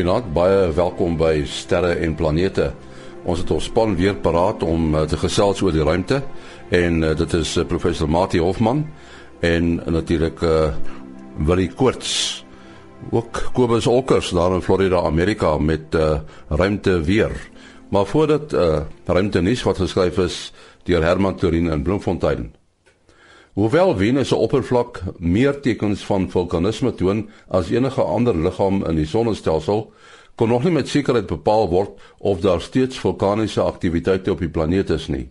Goeienaand, baie welkom by Sterre en Planete. Ons het ons span weer paraat om uh, te gesels oor die ruimte en uh, dit is uh, professor Mati Hofman en natuurlik uh, Willie Koorts. Ook Kobus Olkers daar in Florida, Amerika met uh, ruimte weer. Maar voordat uh, ruimte nuus wat geskryf is deur Herman Torin in Bloemfontein. Hoewel Venus se oppervlak meer tekens van vulkanisme toon as enige ander liggaam in die sonnestelsel, kon nog nie met sekerheid bepaal word of daar steeds vulkaniese aktiwiteite op die planeet is nie.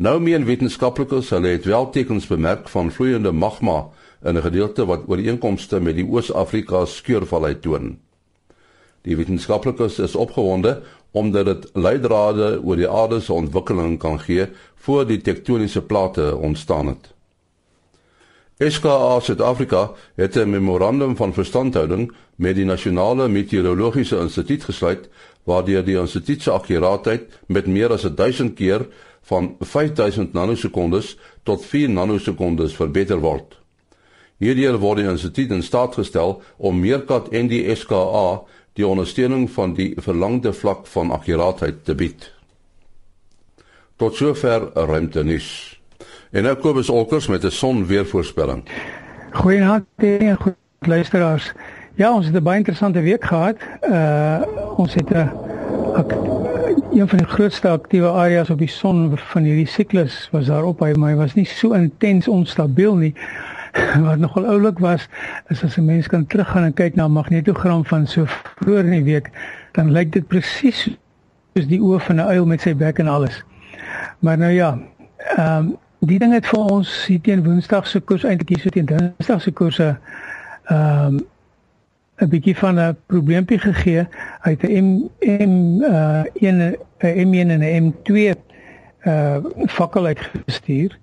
Nou meen wetenskaplikes hulle het wel tekens bemerk van vloeiende magma in 'n gedeelte wat ooreenkomste met die Oos-Afrika skeurvallei toon. Die wetenskaplikes is opgewonde omdat dit leidrade oor die aarde se ontwikkeling kan gee voor die tektoniese plate ontstaan het. SKA Suid-Afrika het 'n memorandum van verstandhouding met die Nasionale Meteorologiese Instituut gesluit waardeur die instituut se akkuraatheid met meer as 1000 keer van 5000 nanosekondes tot 4 nanosekondes verbeter word. Hierdeur word die instituut in staat gestel om meerkat en die SKA die ondersteuning van die verlangde vlak van akkuraatheid te bied. Tot sover ruimte nuus. En nou Kobus Olkers met 'n son weervoorspelling. Goeienaand en goed luisteraars. Ja, ons het 'n baie interessante week gehad. Uh ons het 'n een van die grootste aktiewe areas op die son van hierdie siklus was daar op hy maar hy was nie so intens onstabiel nie. Wat nogal oulik was is as 'n mens kan teruggaan en kyk na 'n magnetogram van so vroeër in die week, dan lyk dit presies soos die oë van 'n uil met sy bek en alles. Maar nou ja, ehm um, die ding het vir ons hier teen Woensdag se koers eintlik hier so teen Dinsdag se koerse ehm um, 'n bietjie van 'n probleempie gegee uit 'n M M uh 'n M1 en 'n M2 uh fakkel uitgestuur.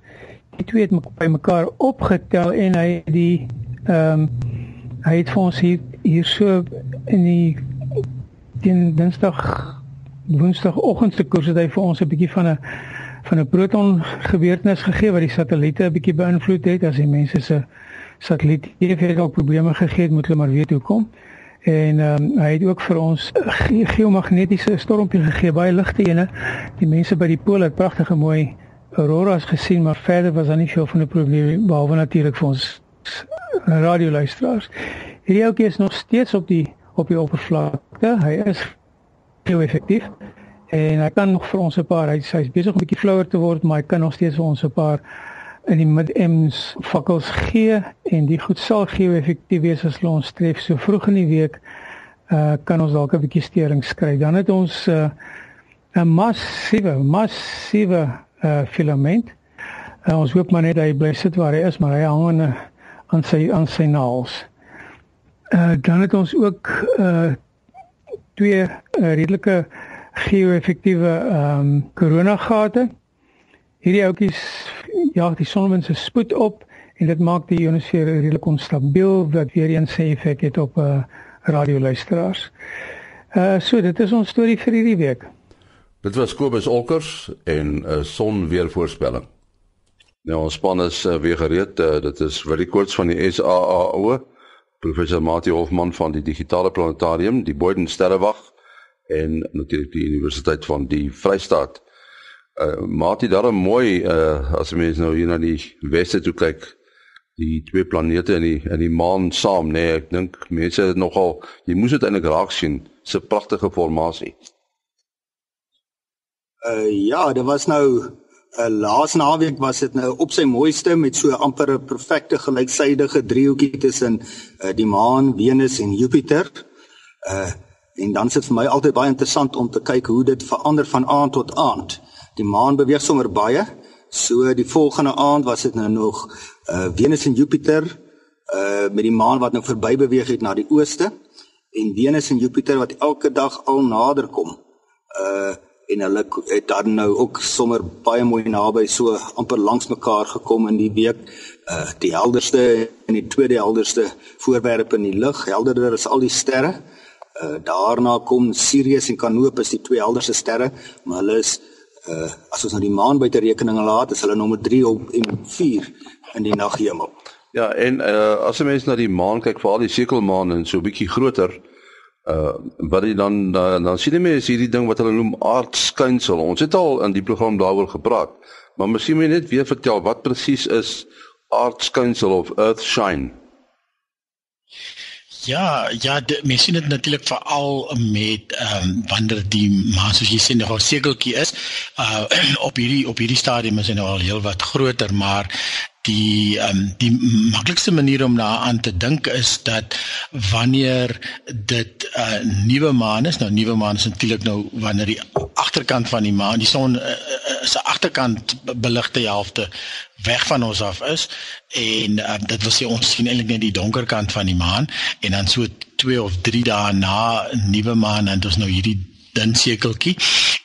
Die twee het by mekaar opgetel en hy die ehm um, hy het vir ons hier hier so in die teen Dinsdag Woensdagoggend se koers het hy vir ons 'n bietjie van 'n van 'n proton gebeurtenis gegee wat die satelliete 'n bietjie beïnvloed het. As die mense se satelliet het ook probleme gegee het moet hulle maar weet hoe kom en um, hy het ook vir ons ge geomagnetiese stormpie gegee baie ligte ene. Die mense by die pool het pragtige mooi auroras gesien maar verder was daar nie veel van 'n probleem behalwe natuurlik vir ons radioluisteraars. Hierdie ouetjie is nog steeds op die op die oppervlakte. Hy is heel effektief en hy kan nog vir ons 'n paar hy hy's besig om 'n bietjie flouer te word maar hy kan nog steeds vir ons 'n paar in die mid M's fakkels gee en die goed sal geo-effektief wees as ons tref. So vroeg in die week uh kan ons dalk 'n bietjie stering skry dan het ons uh 'n massiewe massiewe uh filament uh, ons hoop maar net hy bly sit waar hy is maar hy hang aan aan sy aan sy naels uh dan het ons ook uh twee uh, redelike geo-effektiewe ehm um, koronagate. Hierdie ouetjies ja, die sonwind se spoed op en dit maak die ionosfeer redelik onstabiel wat weer eens sy effek het op 'n uh, eh, radioluisteraars. Uh so dit is ons storie vir hierdie week. Dit was Kobus Olkers en 'n uh, sonweervoorspelling. Nou ons span is uh, weer gereed. Uh, dit is vir die koers van die SAAO. Professor Mati Hofman van die Digitale Planetarium, die Boyden Sterrewag en natuurlik die Universiteit van die Vrystaat. Uh Mati daar 'n mooi uh as mens nou hier na die weste toe kyk, die twee planete en die en die maan saam, nee, ek dink mense het nogal jy moes dit eintlik raak sien, so pragtige formasie. Uh ja, dit was nou 'n uh, laas naweek was dit nou op sy mooiste met so amper 'n perfekte gelyksydige driehoekie tussen uh, die maan, Venus en Jupiter. Uh En dan sit vir my altyd baie interessant om te kyk hoe dit verander van aand tot aand. Die maan beweeg sommer baie. So die volgende aand was dit nou nog uh Venus en Jupiter uh met die maan wat nou verby beweeg het na die ooste en Venus en Jupiter wat elke dag al nader kom. Uh en hulle het dan nou ook sommer baie mooi naby so amper langs mekaar gekom in die week. Uh die helderste en die tweede helderste voorwerpe in die lug, helderder as al die sterre. Uh, daarna kom Sirius en Canopus, die twee helderste sterre, maar hulle is uh as ons nou die maan buite rekening laat, is hulle nommer 3 op en 4 in die naghemel. Ja, en uh as 'n mens na die maan kyk, veral die sekelmaan en so 'n bietjie groter, Uh wat jy dan uh, dan sien jy mense hierdie ding wat hulle noem aardskynsel. Ons het al in die program daaroor gepraat. Maar miskien moet jy net weer vertel wat presies is aardskynsel of earth shine. Ja, ja, mens sien dit natuurlik veral met ehm um, wanneer die maan soos jy sien nog 'n sekeltjie is. Uh op hierdie op hierdie stadium is hy nou al heelwat groter, maar die ehm um, die maklikste manier om daaraan te dink is dat wanneer dit 'n uh, nuwe maan is, nou nuwe maan is natuurlik nou wanneer die agterkant van die maan, die son uh, se agterkant beligte helfte weg van ons af is en uh, dit wil sê ons sien eintlik net die donker kant van die maan en dan so 2 of 3 dae na nuwe maan en ons nou hierdie dun sekeltjie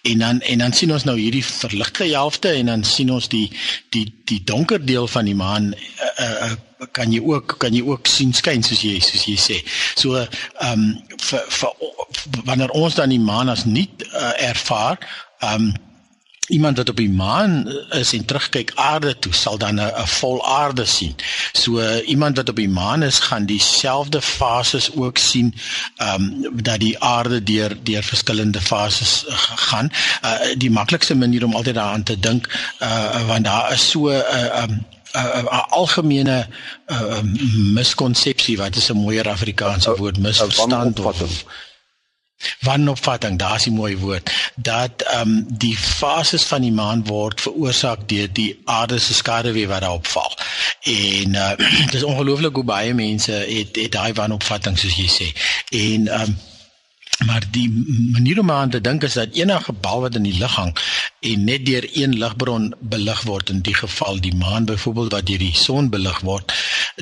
en dan en dan sien ons nou hierdie verligte helfte en dan sien ons die die die donker deel van die maan uh, uh, kan jy ook kan jy ook sien skyn soos jy soos jy sê. So ehm um, vir vir wanneer ons dan die maan as nie uh, ervaar ehm um, iemand wat op die maan is en terugkyk aarde toe sal dan 'n vol aarde sien. So uh, iemand wat op die maan is gaan dieselfde fases ook sien ehm um, dat die aarde deur deur verskillende fases uh, gaan. Uh, die maklikste manier om altyd daaraan te dink uh, want daar is so 'n uh, um, 'n uh, algemene uh, miskonsepsie wat is 'n mooier Afrikaanse woord misverstand of wanopvatting, daar's 'n mooi woord dat ehm um, die fases van die maan word veroorsaak deur die aarde se skaduwee wat daarop val. En uh, dit is ongelooflik hoe baie mense het het daai wanopvatting soos jy sê. En ehm um, maar die manier om aan te dink is dat enige bal wat in die lug hang en net deur een ligbron belig word in die geval die maan byvoorbeeld wat deur die son belig word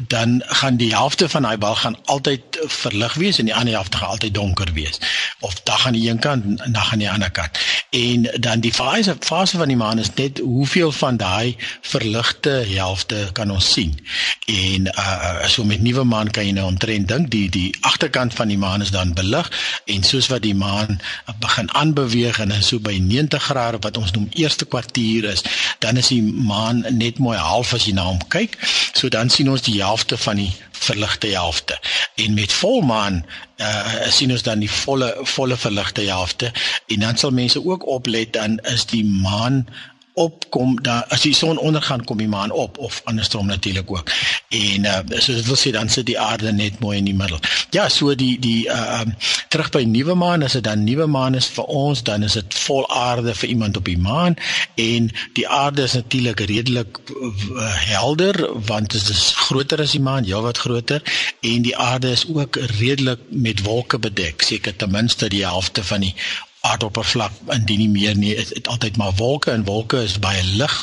dan gaan die helfte van daai bal gaan altyd verlig wees en die ander helfte gaan altyd donker wees. Of dan gaan die een kant en dan gaan die ander kant. En dan die fase fase van die maan is net hoeveel van daai verligte helfte kan ons sien. En uh so met nuwe maan kan jy nou omtrent dink die die agterkant van die maan is dan belig en soos wat die maan begin aanbeweeg en dan so by 90 grade wat ons noem eerste kwartier is dan is die maan net mooi half as jy na hom kyk so dan sien ons die helfte van die verligte helfte. En met volmaan uh sien ons dan die volle volle verligte helfte en dan sal mense ook oplet dan is die maan opkom dan as die son ondergaan kom die maan op of andersom natuurlik ook. En uh so dit wil sê dan sit die aarde net mooi in die middel. Ja, so die die uh um, terug by nuwe maan as dit dan nuwe maan is vir ons dan is dit vol aarde vir iemand op die maan en die aarde is natuurlik redelik uh, helder want dit is groter as die maan, heelwat groter en die aarde is ook redelik met wolke bedek, seker ten minste die helfte van die aardoppervlak indien nie meer nie is dit altyd maar wolke en wolke is baie lig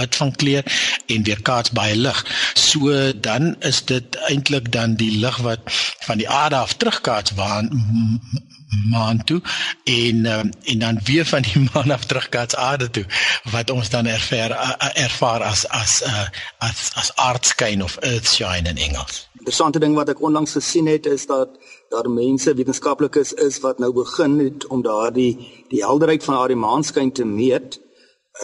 wit van kleur en weerkaats baie lig so dan is dit eintlik dan die lig wat van die aarde af terugkaats waar maan toe en um, en dan weer van die maan af terugkaats aarde toe wat ons dan ervaar ervaar as as uh, as as aardskyn of earth shine in Engels. Interessante ding wat ek onlangs gesien het is dat daar mense wetenskaplikes is wat nou begin het om daardie die helderheid van daardie maanskyn te meet.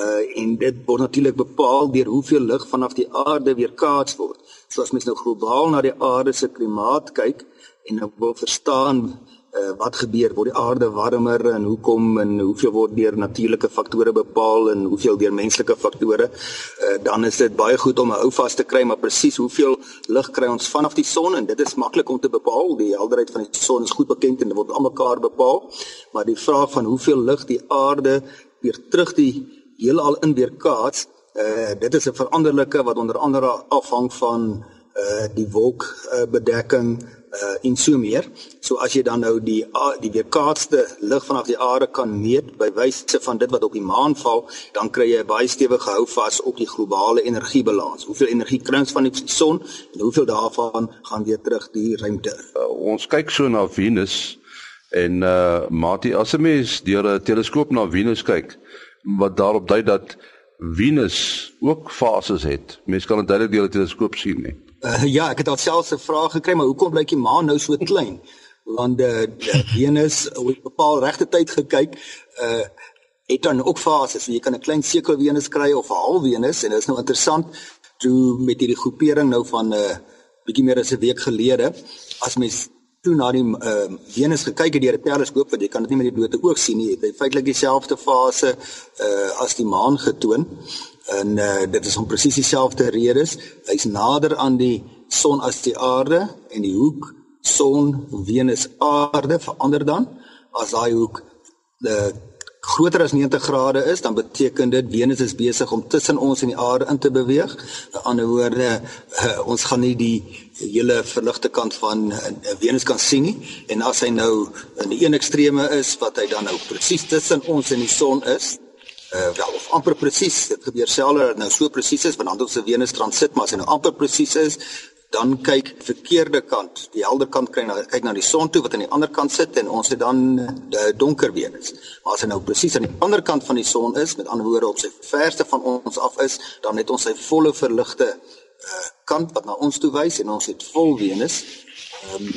Uh en dit word natuurlik bepaal deur hoeveel lig vanaf die aarde weerkaats word. So as mens nou globaal na die aarde se klimaat kyk en nou wil verstaan uh, wat gebeur? Word die aarde warmer en hoekom en hoeveel word deur natuurlike faktore bepaal en hoeveel deur menslike faktore? Uh, dan is dit baie goed om 'n hou vas te kry maar presies hoeveel lig kry ons vanaf die son? En dit is maklik om te bepaal. Die helderheid van die son is goed bekend en dit word almekaar bepaal. Maar die vraag van hoeveel lig die aarde weer terug die heelal in weer kaats uh, dit is 'n veranderlike wat onder andere afhang van uh die wolk uh, bedekking uh en so meer. So as jy dan nou die die weerkaatste lig vanaf die aarde kan meet by wyse van dit wat op die maan val, dan kry jy 'n baie stewige houvas op die globale energiebalans. Hoeveel energie kry ons van die son en hoeveel daarvan gaan weer terug die ruimte? Uh, ons kyk so na Venus en uh Mati as 'n mens deur 'n teleskoop na Venus kyk, wat daarop dui dat Venus ook fases het. Mens kan dit duidelik deur 'n teleskoop sien nie. Uh, ja, ek het alselfs 'n vraag gekry, maar hoekom blyk die maan nou so klein? Want die uh, Venus op 'n bepaal regte tyd gekyk, uh het dan ook fases. So jy kan 'n klein sekel Venus kry of 'n half Venus en dit is nou interessant toe met hierdie groepering nou van 'n uh, bietjie meer as 'n week gelede as mens toe na die uh, Venus gekyk het deur 'n teleskoop want jy kan dit nie met die blote oog sien nie het hy feitelik dieselfde fase uh, as die maan getoon en uh, dit is om presies dieselfde redes hy's nader aan die son as die aarde en die hoek son Venus aarde verander dan as daai hoek uh, groter as 90 grade is, dan beteken dit Venus is besig om tussen ons en die aarde in te beweeg. Die ander woorde, uh, ons gaan nie die hele verligte kant van uh, Venus kan sien nie. En as hy nou in die een ekstreme is wat hy dan nou presies tussen ons en die son is, uh, wel of amper presies, dit gebeur selfs nou so presies is want dan ons se Venus transit, maar as hy nou amper presies is, dan kyk verkeerde kant, die helder kant kyk na kyk na die son toe wat aan die ander kant sit en ons het dan eh, donker Venus. Maar as hy nou presies aan die ander kant van die son is, met ander woorde op sy verste van ons af is, dan het ons sy volle verligte uh, kant wat na ons toe wys en ons het vol Venus. Ehm um,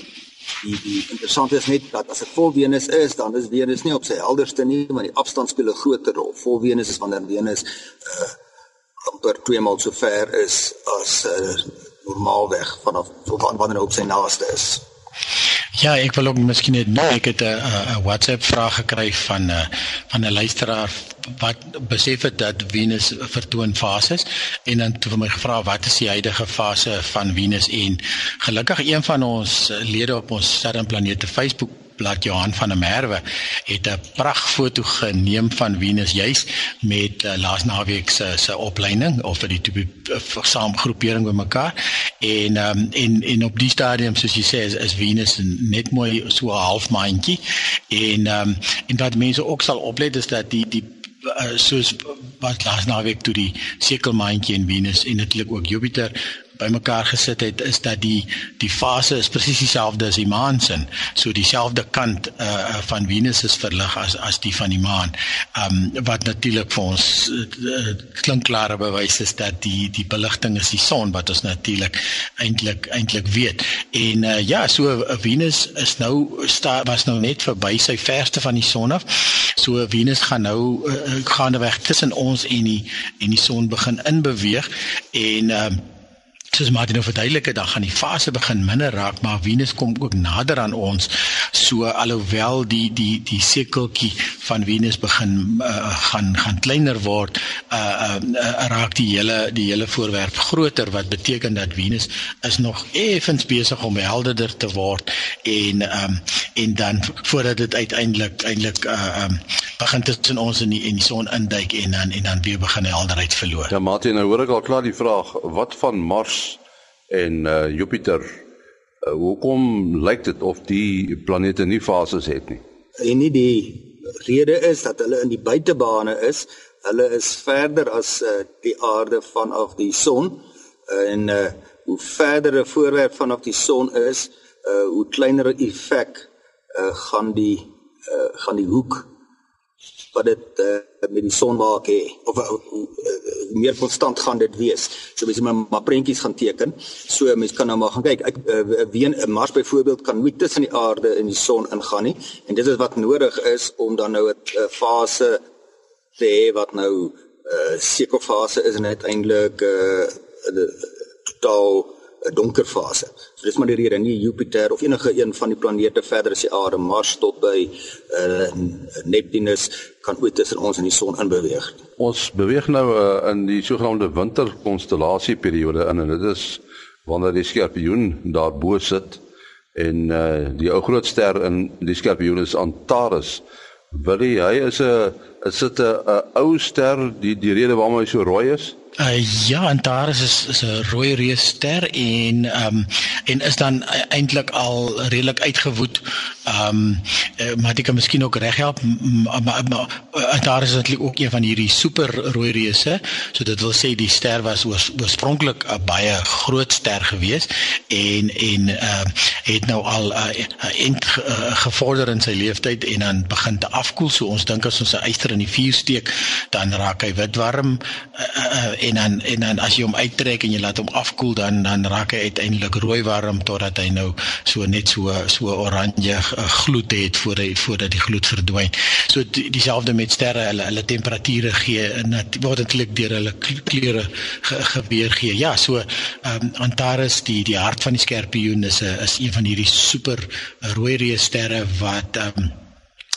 die die interessant is net dat as dit vol Venus is, dan is Venus nie op sy helderste nie, maar die afstand speel 'n groter rol. Vol Venus is wanneer Venus uh amper twee maal so ver is as uh normaalweg vanaf wanneer hy op sy naaste is. Ja, ek wil ook miskien net nou ek het 'n WhatsApp vraag gekry van 'n uh, van 'n luisteraar wat besef het dat Venus vertoon fases en dan het my gevra wat is die huidige fase van Venus? En gelukkig een van ons lede op ons sterrenplanete Facebook blad Johan van der Merwe het 'n pragt foto geneem van Venus juis met uh, laas naweek se se opleiding of vir die uh, saamgroepering bymekaar en um, en en op die stadium soos jy sê is, is Venus net mooi so 'n half maandjie. En um, en wat mense ook sal oplet is dat die die uh, soos wat laas naweek toe die sekelmaandjie en Venus en natuurlik ook Jupiter bymekaar gesit het is dat die die fase is presies dieselfde as die maan se. So dieselfde kant uh van Venus is verlig as as die van die maan. Um wat natuurlik vir ons uh, klink klare bewys is dat die die beligting is die son wat ons natuurlik eintlik eintlik weet. En uh ja, so Venus is nou sta, was nou net verby sy verste van die son af. So Venus gaan nou uh, gaan weg tussen ons en die en die son begin inbeweeg en um soos Martin nou verduidelik het, dan gaan die fase begin minder raak, maar Venus kom ook nader aan ons. So alhoewel die die die sekeltjie van Venus begin uh, gaan gaan kleiner word, uh, uh, uh raak die hele die hele voorwerp groter wat beteken dat Venus is nog effens besig om helderder te word en um en dan voordat dit uiteindelik eintlik uh um begin tussen ons en die en die son induik en dan en dan weer begin helderheid verloor. Ja Martin, nou hoor ek al klaar die vraag, wat van Mars en uh, Jupiter. Uh, hoekom lyk dit of die planete nie fases het nie? En nie die rede is dat hulle in die buitebane is. Hulle is verder as uh, die aarde vanaf die son en uh, hoe verder 'n voorwerp vanaf die son is, uh, hoe kleiner effek uh, gaan die uh, gaan die hoek wat dit uh, met die son maak hê of uh, uh, meer konstant gaan dit wees. So mense moet maar prentjies gaan teken. So mense kan nou maar gaan kyk. Ek uh, ween 'n Mars byvoorbeeld kan nie tussen die aarde en die son ingaan nie en dit is wat nodig is om dan nou 'n uh, fase te hê wat nou 'n uh, sekelfase is en uiteindelik 'n uh, totaal 'n donker fase. So dis maar die rede nie Jupiter of enige een van die planete verder as die aarde, Mars tot by uh, Neptunus kan ooit tussen ons en die son inbeweeg. Ons beweeg nou uh, in die sogenaamde winterkonstellasieperiode in en dit is wanneer die skorpioen daar bo sit en uh, die ou groot ster in die skorpioen is Antares. Wil hy is 'n is dit 'n ou ster die die rede waarom hy so rooi is? Uh, ja, Antares is is 'n rooi reusster en ehm um, en is dan eintlik al redelik uitgewoed. Ehm um, maar dit kan miskien ook reghelp Antares is eintlik ook een van hierdie super rooi reuse. So dit wil sê die ster was oors, oorspronklik 'n baie groot ster gewees en en ehm uh, het nou al 'n uh, ent uh, gevorder in sy lewenstyd en dan begin te afkoel. So ons dink as ons 'n yster in die vuur steek, dan raak hy wit warm uh, uh, en dan en dan as jy hom uittrek en jy laat hom afkoel dan dan raak hy uiteindelik rooi warm totdat hy nou so net so so oranje uh, gloed het voor hy voordat die gloed verdwyn. So dieselfde met sterre, hulle hulle temperature gee en dit word eintlik deur hulle kleure ge, gebeur gee. Ja, so ehm um, Antares die die hart van die skorpioen is 'n is een van hierdie super rooi reë sterre wat ehm um,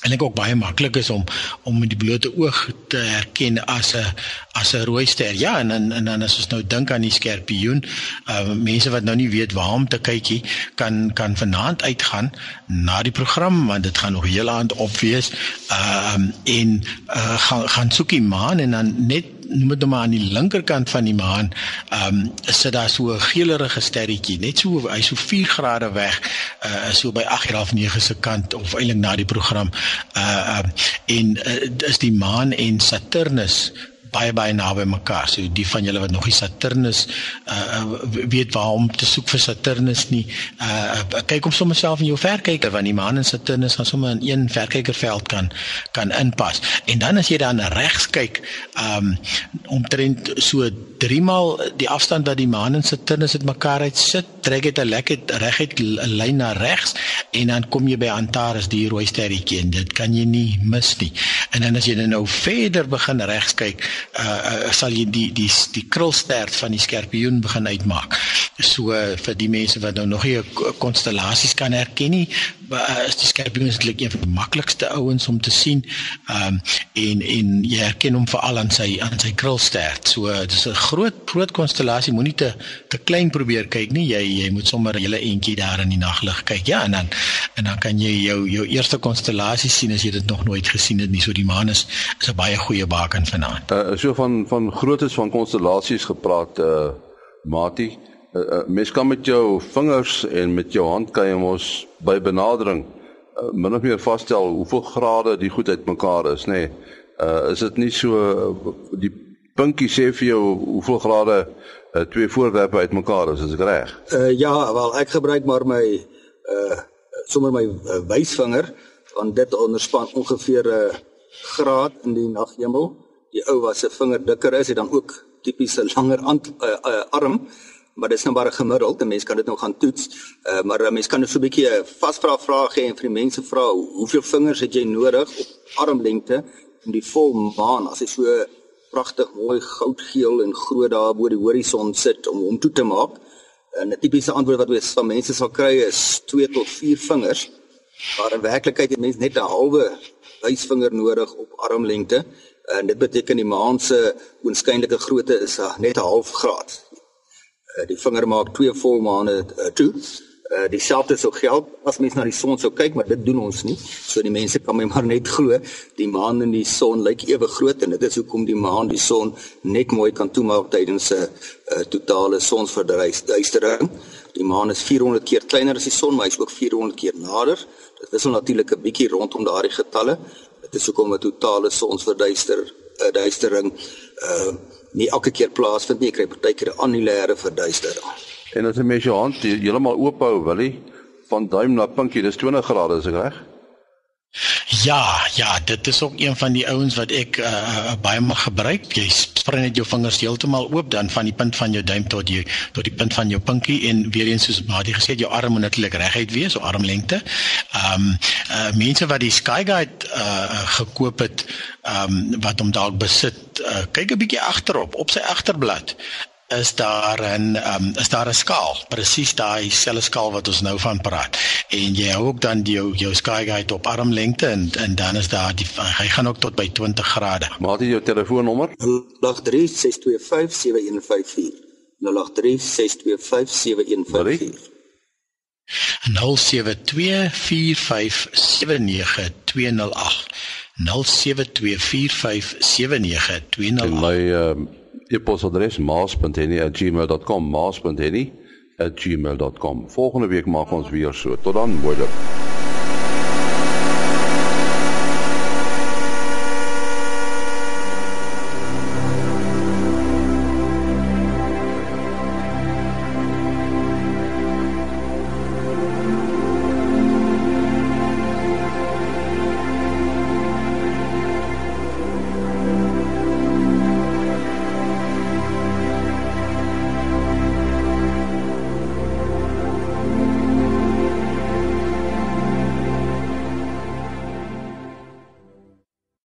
en ek ook baie maklik is om om met die blote oog te herken as 'n as 'n rooi ster. Ja, en en en dan as ons nou dink aan die skorpioen, uh mense wat nou nie weet waar om te kykie, kan kan vanaand uitgaan na die program want dit gaan nog heel aand op wees. Uh en uh gaan gaan soek die maan en dan net noem dit maar aan die linkerkant van die maan, ehm um, sit daar so 'n geelerige sterretjie, net so hy so 4 grade weg, uh so by 8:30 se kant of eintlik na die program. Uh um, en uh, is die maan en Saturnus baie baie naby mekaar. So die van julle wat nog die Saturnus uh weet waar om te soek vir Saturnus nie. Uh kyk om sommer self in jou verkyker want die maan en Saturnus gaan sommer in een verkykerveld kan kan inpas. En dan as jy dan regs kyk, um omtrent so 3 maal die afstand wat die maan en Saturnus uit mekaar uit sit, trek dit 'n lekker reguit lyn na regs en dan kom jy by Antares die rooi sterretjie en dit kan jy nie mis nie. En dan as jy nou verder begin regs kyk, uh, uh sal jy die die die krulstert van die skorpioen begin uitmaak. So uh, vir die mense wat nou nog nie konstellasies kan herken nie, uh, is die skorpioen eintlik een van die maklikste ouens om te sien. Um en en jy herken hom veral aan sy aan sy krulstert. So uh, dis 'n groot groot konstellasie. Moenie te te klein probeer kyk nie. Jy jy moet sommer 'n hele entjie daar in die naglig kyk. Ja, en dan en dan kan jy jou jou eerste konstellasie sien as jy dit nog nooit gesien het nie. So die maan is is 'n baie goeie baken vanaand. Uh, so van van grootes van konstellasies gepraat uh Mati. Uh, uh, mens kan met jou vingers en met jou hand kan jy mos by benadering uh, min of meer vasstel hoeveel grade die goed uitmekaar is, nê. Nee. Uh is dit nie so uh, die pinkie sê vir jou hoeveel grade uh, twee voorwerpe uitmekaar is, is ek reg? Uh ja, wel ek gebruik maar my uh sommer my uh, wysvinger want dit onderspan ongeveer 'n uh, graad in die naghemel die ou wat se vinger dikker is, het dan ook tipiese langer ant, uh, uh, arm, maar dit is nou maar 'n gemiddeld. 'n Mens kan dit nou gaan toets. Uh, maar 'n mens kan net so 'n bietjie 'n vasvra vraag hê en vir die mense vra, hoeveel vingers het jy nodig op armlengte om die volmaan as hy so pragtig mooi goudgeel en groot daar bo die horison sit om hom toe te maak? En 'n tipiese antwoord wat ons van mense sal kry is 2 tot 4 vingers. Maar in werklikheid het mens net 'n halwe wysvinger nodig op armlengte en dit beteken die maan se oënskynlike grootte is net 'n half graad. Uh, die vinger maak twee volmaane uh, toe. Uh, dieselfde sou geld as mens na die son sou kyk, maar dit doen ons nie. So die mense kan my maar net glo, die maan en die son lyk ewe groot en dit is hoekom die maan die son net mooi kan toemaak tydens 'n uh, totale sonsverduistering. Die maan is 400 keer kleiner as die son, maar hy is ook 400 keer nader. Dit wissel natuurlik 'n bietjie rondom daardie getalle, dit is hoekom 'n totale sonsverduister 'n uh, eh, duistering uh nie elke keer plaasvind nie, jy kry partykeer 'n annulêre verduistering. En as jy mens jou hand heeltemal oop hou, wil jy van duim na pinkie, dis 20 grade, is ek reg? Ja, ja, dit is ook een van die ouens wat ek uh, baie mag gebruik. Jy spring net jou vingers heeltemal oop dan van die punt van jou duim tot jy tot die punt van jou pinkie en weer eens soos Matie gesê het, jou arm moet natuurlik reguit wees, so armlengte. Ehm um, uh, mense wat die Skyguide uh, gekoop het, ehm um, wat hom dalk besit, uh, kyk 'n bietjie agterop op sy agterblad is daar 'n um, is daar 'n skaal presies daai selfe skaal wat ons nou van praat. En jy hou ook dan die, jou jou sky guide op armlengte en en dan is daar die hy gaan ook tot by 20 grade. Maar jy jou telefoonnommer? 0836257154 0836257154 0724579208 my uh, e-posadres maas.henny@gmail.com maas.henny@gmail.com volgende week maak ons weer so. Tot dan mooi dag